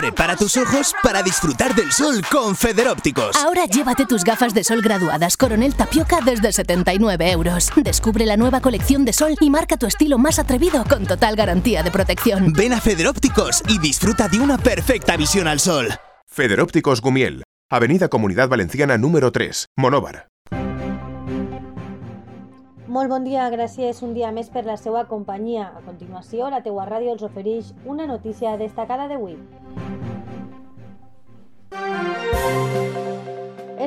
Prepara tus ojos para disfrutar del sol con Federópticos. Ahora llévate tus gafas de sol graduadas Coronel Tapioca desde 79 euros. Descubre la nueva colección de sol y marca tu estilo más atrevido con total garantía de protección. Ven a Federópticos y disfruta de una perfecta visión al sol. Federópticos Gumiel, Avenida Comunidad Valenciana número 3, Monóvar. Molt bon dia, gràcies un dia més per la seva companyia. A continuació, la teua ràdio els ofereix una notícia destacada d'avui.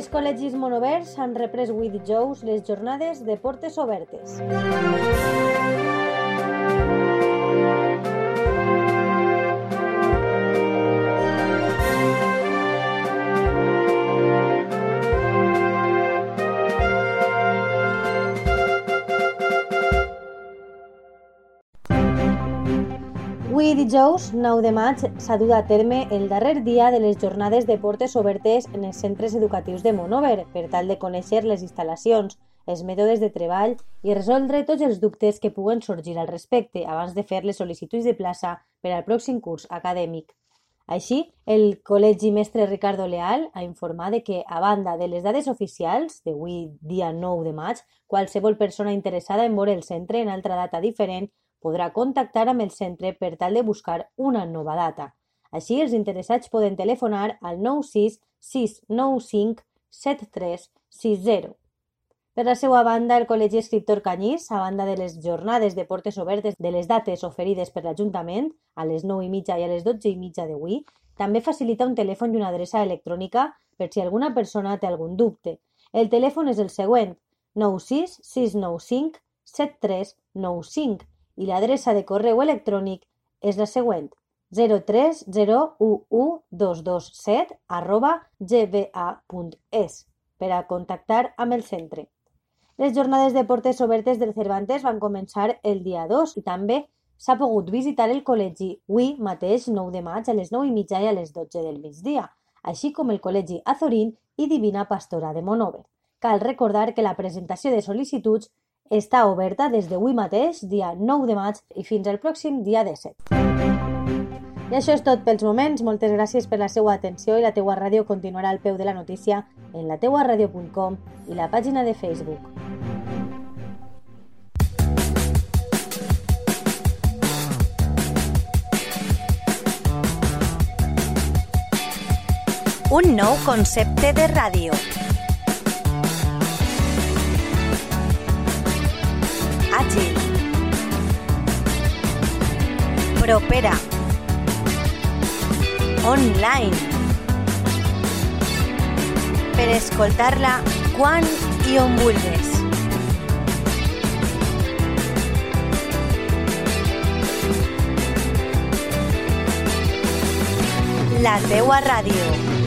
Els col·legis monovers han reprès avui dijous les jornades de portes obertes. Avui dijous 9 de maig s'ha dut a terme el darrer dia de les jornades de portes obertes en els centres educatius de Monover per tal de conèixer les instal·lacions, els mètodes de treball i resoldre tots els dubtes que puguen sorgir al respecte abans de fer les sol·licituds de plaça per al pròxim curs acadèmic. Així, el Col·legi Mestre Ricardo Leal ha informat que, a banda de les dades oficials d'avui dia 9 de maig, qualsevol persona interessada en veure el centre en altra data diferent podrà contactar amb el centre per tal de buscar una nova data. Així, els interessats poden telefonar al 96 695 7360. Per la seva banda, el Col·legi Escriptor Canyís, a banda de les jornades de portes obertes de les dates oferides per l'Ajuntament, a les 9 i mitja i a les 12 i mitja d'avui, també facilita un telèfon i una adreça electrònica per si alguna persona té algun dubte. El telèfon és el següent, 96 695 7395 i l'adreça de correu electrònic és la següent 030112227 arroba gba.es per a contactar amb el centre. Les jornades de portes obertes del Cervantes van començar el dia 2 i també s'ha pogut visitar el col·legi avui mateix 9 de maig a les 9 i mitja i a les 12 del migdia, així com el col·legi Azorín i Divina Pastora de Monover. Cal recordar que la presentació de sol·licituds està oberta des d'avui mateix, dia 9 de maig, i fins al pròxim dia 17. I això és tot pels moments. Moltes gràcies per la seva atenció i la teua ràdio continuarà al peu de la notícia en lateuaradio.com i la pàgina de Facebook. Un nou concepte de ràdio. Propera. Online. Per escoltar-la quan i on. La teua ràdio.